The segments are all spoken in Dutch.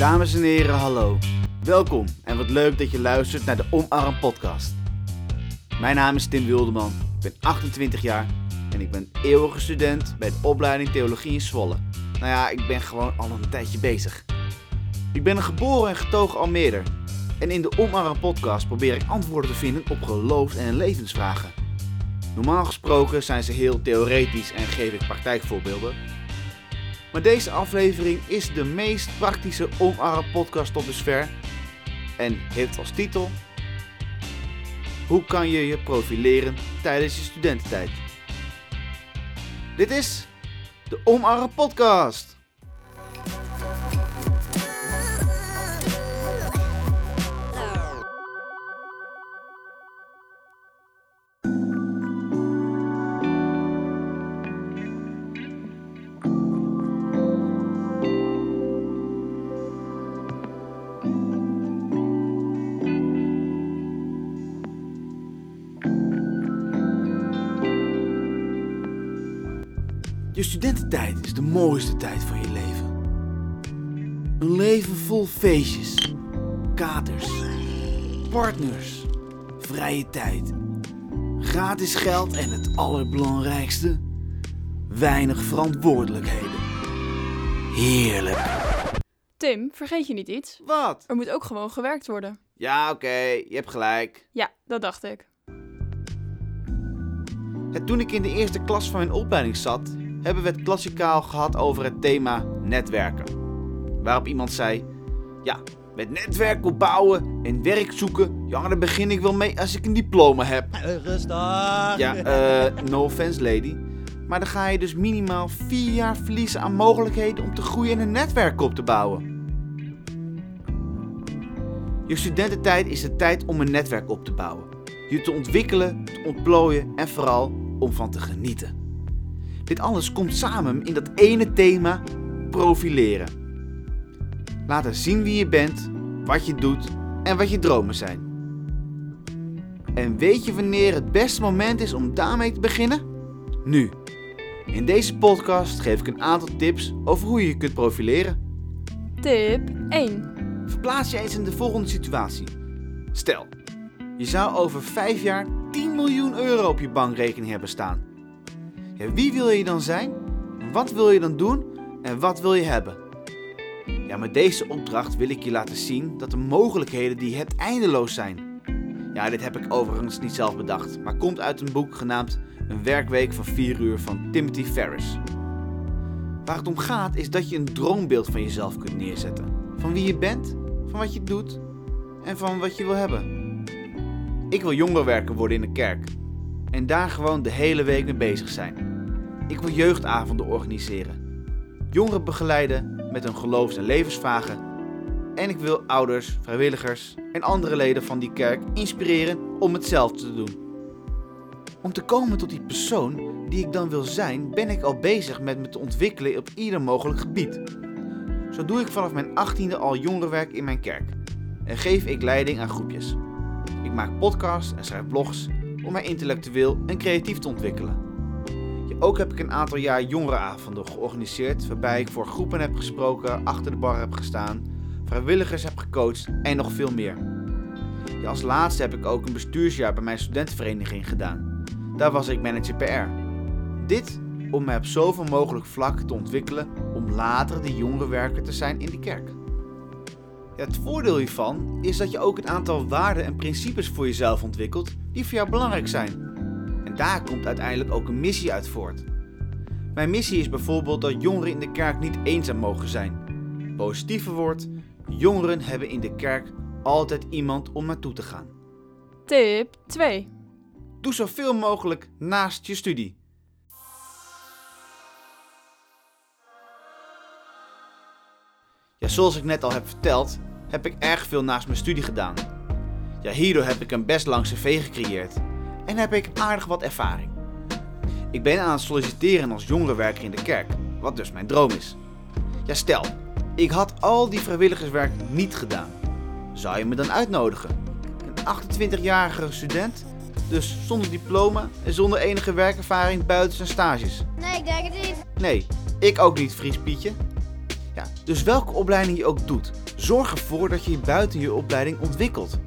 Dames en heren, hallo. Welkom en wat leuk dat je luistert naar de Omarm podcast. Mijn naam is Tim Wildeman, ik ben 28 jaar en ik ben eeuwige student bij de opleiding Theologie in Zwolle. Nou ja, ik ben gewoon al een tijdje bezig. Ik ben een geboren en getogen Almeerder. En in de Omarm podcast probeer ik antwoorden te vinden op geloofs- en levensvragen. Normaal gesproken zijn ze heel theoretisch en geef ik praktijkvoorbeelden. Maar deze aflevering is de meest praktische Omarm podcast tot dusver. En heeft als titel... Hoe kan je je profileren tijdens je studententijd? Dit is de Omarm podcast. Je studententijd is de mooiste tijd van je leven. Een leven vol feestjes, katers, partners, vrije tijd, gratis geld en het allerbelangrijkste, weinig verantwoordelijkheden. Heerlijk. Tim, vergeet je niet iets? Wat? Er moet ook gewoon gewerkt worden. Ja, oké, je hebt gelijk. Ja, dat dacht ik. Toen ik in de eerste klas van mijn opleiding zat, hebben we het klassikaal gehad over het thema netwerken. Waarop iemand zei: Ja, met netwerk opbouwen en werk zoeken, ja, daar begin ik wel mee als ik een diploma heb. Rustig. Ja, eh, no offense, lady. Maar dan ga je dus minimaal vier jaar verliezen aan mogelijkheden om te groeien en een netwerk op te bouwen. Je studententijd is de tijd om een netwerk op te bouwen. Je te ontwikkelen, te ontplooien en vooral om van te genieten. Dit alles komt samen in dat ene thema profileren. Laten zien wie je bent, wat je doet en wat je dromen zijn. En weet je wanneer het beste moment is om daarmee te beginnen? Nu. In deze podcast geef ik een aantal tips over hoe je je kunt profileren. Tip 1. Verplaats je eens in de volgende situatie. Stel, je zou over 5 jaar 10 miljoen euro op je bankrekening hebben staan. Wie wil je dan zijn? Wat wil je dan doen? En wat wil je hebben? Ja, met deze opdracht wil ik je laten zien dat de mogelijkheden die je hebt eindeloos zijn. Ja, dit heb ik overigens niet zelf bedacht, maar komt uit een boek genaamd Een werkweek van 4 uur van Timothy Ferris. Waar het om gaat is dat je een droombeeld van jezelf kunt neerzetten. Van wie je bent, van wat je doet en van wat je wil hebben. Ik wil jongerenwerker worden in de kerk en daar gewoon de hele week mee bezig zijn. Ik wil jeugdavonden organiseren, jongeren begeleiden met hun geloofs- en levensvragen en ik wil ouders, vrijwilligers en andere leden van die kerk inspireren om hetzelfde te doen. Om te komen tot die persoon die ik dan wil zijn, ben ik al bezig met me te ontwikkelen op ieder mogelijk gebied. Zo doe ik vanaf mijn 18e al jongerenwerk in mijn kerk en geef ik leiding aan groepjes. Ik maak podcasts en schrijf blogs om mij intellectueel en creatief te ontwikkelen. Ook heb ik een aantal jaar jongerenavonden georganiseerd, waarbij ik voor groepen heb gesproken, achter de bar heb gestaan, vrijwilligers heb gecoacht en nog veel meer. Ja, als laatste heb ik ook een bestuursjaar bij mijn studentenvereniging gedaan. Daar was ik manager PR. Dit om mij op zoveel mogelijk vlakken te ontwikkelen om later de jongerenwerker te zijn in de kerk. Ja, het voordeel hiervan is dat je ook een aantal waarden en principes voor jezelf ontwikkelt die voor jou belangrijk zijn. En daar komt uiteindelijk ook een missie uit voort. Mijn missie is bijvoorbeeld dat jongeren in de kerk niet eenzaam mogen zijn. Positieve woord, jongeren hebben in de kerk altijd iemand om naartoe te gaan. Tip 2. Doe zoveel mogelijk naast je studie. Ja, zoals ik net al heb verteld, heb ik erg veel naast mijn studie gedaan. Ja, hierdoor heb ik een best lang cv gecreëerd en heb ik aardig wat ervaring. Ik ben aan het solliciteren als jongerenwerker in de kerk, wat dus mijn droom is. Ja, stel, ik had al die vrijwilligerswerk niet gedaan. Zou je me dan uitnodigen? Een 28-jarige student, dus zonder diploma en zonder enige werkervaring buiten zijn stages. Nee, ik denk het niet. Nee, ik ook niet, Fries Pietje. Ja, dus welke opleiding je ook doet, zorg ervoor dat je je buiten je opleiding ontwikkelt.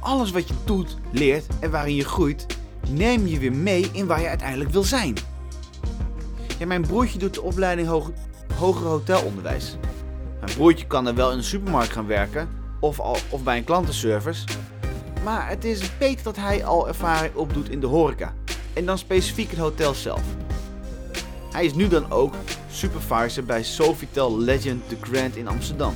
Alles wat je doet, leert en waarin je groeit, neem je weer mee in waar je uiteindelijk wil zijn. Ja, mijn broertje doet de opleiding hoog, hoger hotelonderwijs. Mijn broertje kan er wel in een supermarkt gaan werken of, of bij een klantenservice. Maar het is beter dat hij al ervaring opdoet in de horeca. En dan specifiek het hotel zelf. Hij is nu dan ook supervisor bij Sofitel Legend The Grand in Amsterdam.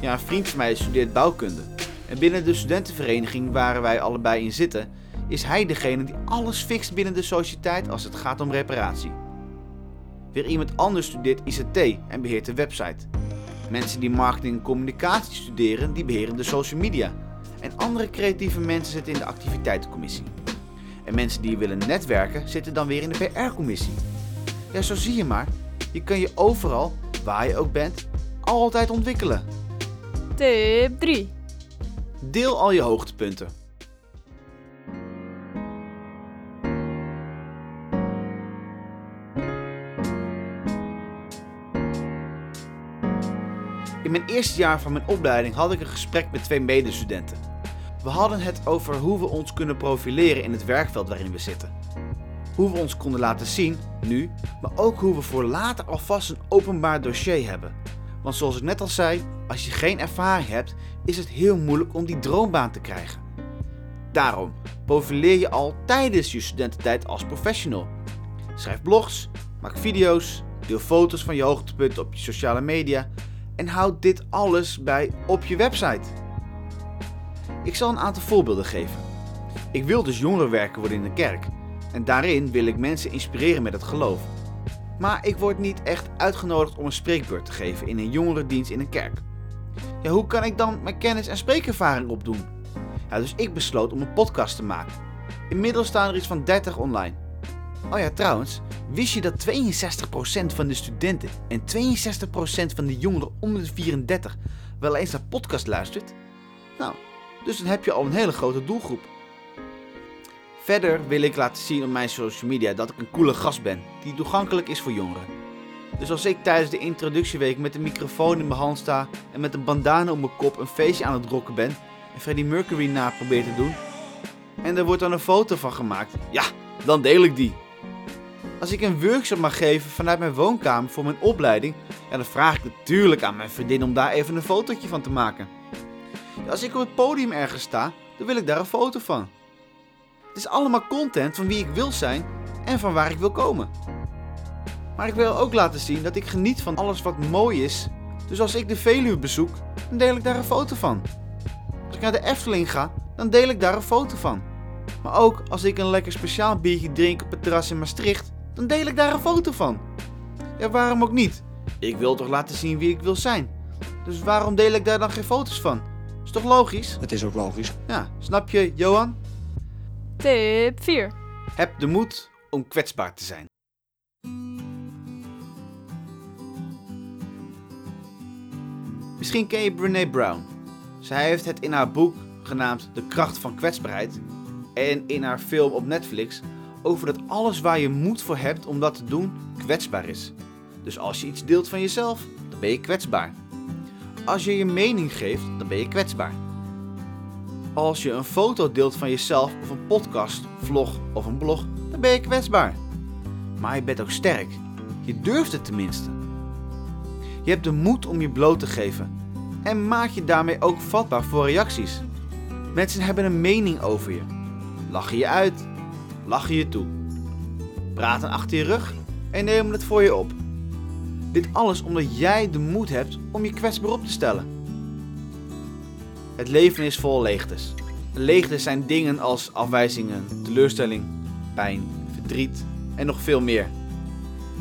Ja, een vriend van mij studeert bouwkunde. En binnen de studentenvereniging waar wij allebei in zitten, is hij degene die alles fixt binnen de sociëteit als het gaat om reparatie. Weer iemand anders studeert ICT en beheert de website. Mensen die marketing en communicatie studeren, die beheren de social media. En andere creatieve mensen zitten in de activiteitencommissie. En mensen die willen netwerken, zitten dan weer in de PR-commissie. Ja, zo zie je maar. Je kan je overal, waar je ook bent, altijd ontwikkelen. Tip 3. Deel al je hoogtepunten. In mijn eerste jaar van mijn opleiding had ik een gesprek met twee medestudenten. We hadden het over hoe we ons kunnen profileren in het werkveld waarin we zitten. Hoe we ons konden laten zien, nu, maar ook hoe we voor later alvast een openbaar dossier hebben. Want zoals ik net al zei, als je geen ervaring hebt, is het heel moeilijk om die droombaan te krijgen. Daarom profileer je al tijdens je studententijd als professional. Schrijf blogs, maak video's, deel foto's van je hoogtepunten op je sociale media en houd dit alles bij op je website. Ik zal een aantal voorbeelden geven. Ik wil dus jongerenwerker worden in de kerk en daarin wil ik mensen inspireren met het geloof. Maar ik word niet echt uitgenodigd om een spreekbeurt te geven in een jongerendienst in een kerk. Ja, hoe kan ik dan mijn kennis en spreekervaring opdoen? Ja, dus ik besloot om een podcast te maken. Inmiddels staan er iets van 30 online. Oh ja, trouwens, wist je dat 62% van de studenten en 62% van de jongeren onder de 34 wel eens naar podcast luistert? Nou, dus dan heb je al een hele grote doelgroep. Verder wil ik laten zien op mijn social media dat ik een coole gast ben, die toegankelijk is voor jongeren. Dus als ik tijdens de introductieweek met een microfoon in mijn hand sta en met een bandana om mijn kop een feestje aan het rocken ben en Freddie Mercury na probeer te doen, en er wordt dan een foto van gemaakt, ja, dan deel ik die. Als ik een workshop mag geven vanuit mijn woonkamer voor mijn opleiding, ja, dan vraag ik natuurlijk aan mijn vriendin om daar even een fotootje van te maken. Als ik op het podium ergens sta, dan wil ik daar een foto van. Het is allemaal content van wie ik wil zijn en van waar ik wil komen. Maar ik wil ook laten zien dat ik geniet van alles wat mooi is. Dus als ik de Veluwe bezoek, dan deel ik daar een foto van. Als ik naar de Efteling ga, dan deel ik daar een foto van. Maar ook als ik een lekker speciaal biertje drink op het terras in Maastricht, dan deel ik daar een foto van. Ja, waarom ook niet? Ik wil toch laten zien wie ik wil zijn. Dus waarom deel ik daar dan geen foto's van? Is toch logisch? Het is ook logisch. Ja, snap je, Johan? Tip 4. Heb de moed om kwetsbaar te zijn. Misschien ken je Brené Brown. Zij heeft het in haar boek genaamd De kracht van kwetsbaarheid en in haar film op Netflix over dat alles waar je moed voor hebt om dat te doen kwetsbaar is. Dus als je iets deelt van jezelf, dan ben je kwetsbaar. Als je je mening geeft, dan ben je kwetsbaar. Als je een foto deelt van jezelf of een podcast, vlog of een blog, dan ben je kwetsbaar. Maar je bent ook sterk. Je durft het tenminste. Je hebt de moed om je bloot te geven en maak je daarmee ook vatbaar voor reacties. Mensen hebben een mening over je. Lachen je uit, lachen je toe. Praten achter je rug en nemen het voor je op. Dit alles omdat jij de moed hebt om je kwetsbaar op te stellen. Het leven is vol leegtes. Leegtes zijn dingen als afwijzingen, teleurstelling, pijn, verdriet en nog veel meer.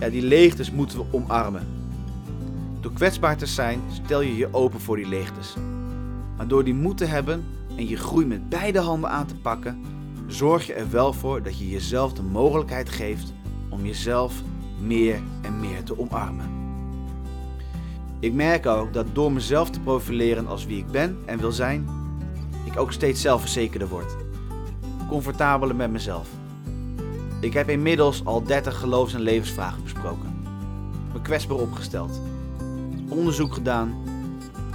Ja, die leegtes moeten we omarmen. Door kwetsbaar te zijn, stel je je open voor die leegtes. Maar door die moed te hebben en je groei met beide handen aan te pakken, zorg je er wel voor dat je jezelf de mogelijkheid geeft om jezelf meer en meer te omarmen. Ik merk ook dat door mezelf te profileren als wie ik ben en wil zijn, ik ook steeds zelfverzekerder word. Comfortabeler met mezelf. Ik heb inmiddels al 30 geloofs- en levensvragen besproken. Me kwetsbaar opgesteld. onderzoek gedaan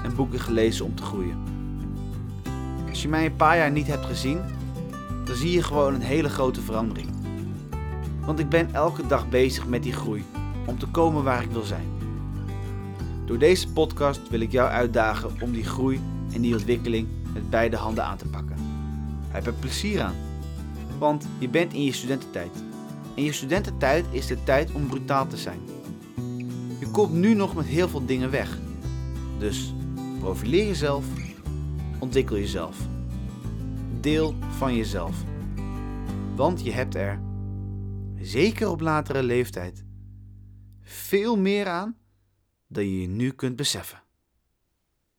en boeken gelezen om te groeien. Als je mij een paar jaar niet hebt gezien, dan zie je gewoon een hele grote verandering. Want ik ben elke dag bezig met die groei om te komen waar ik wil zijn. Door deze podcast wil ik jou uitdagen om die groei en die ontwikkeling met beide handen aan te pakken. Heb er plezier aan, want je bent in je studententijd. En je studententijd is de tijd om brutaal te zijn. Je komt nu nog met heel veel dingen weg. Dus profileer jezelf, ontwikkel jezelf. Deel van jezelf. Want je hebt er, zeker op latere leeftijd, veel meer aan dan je je nu kunt beseffen.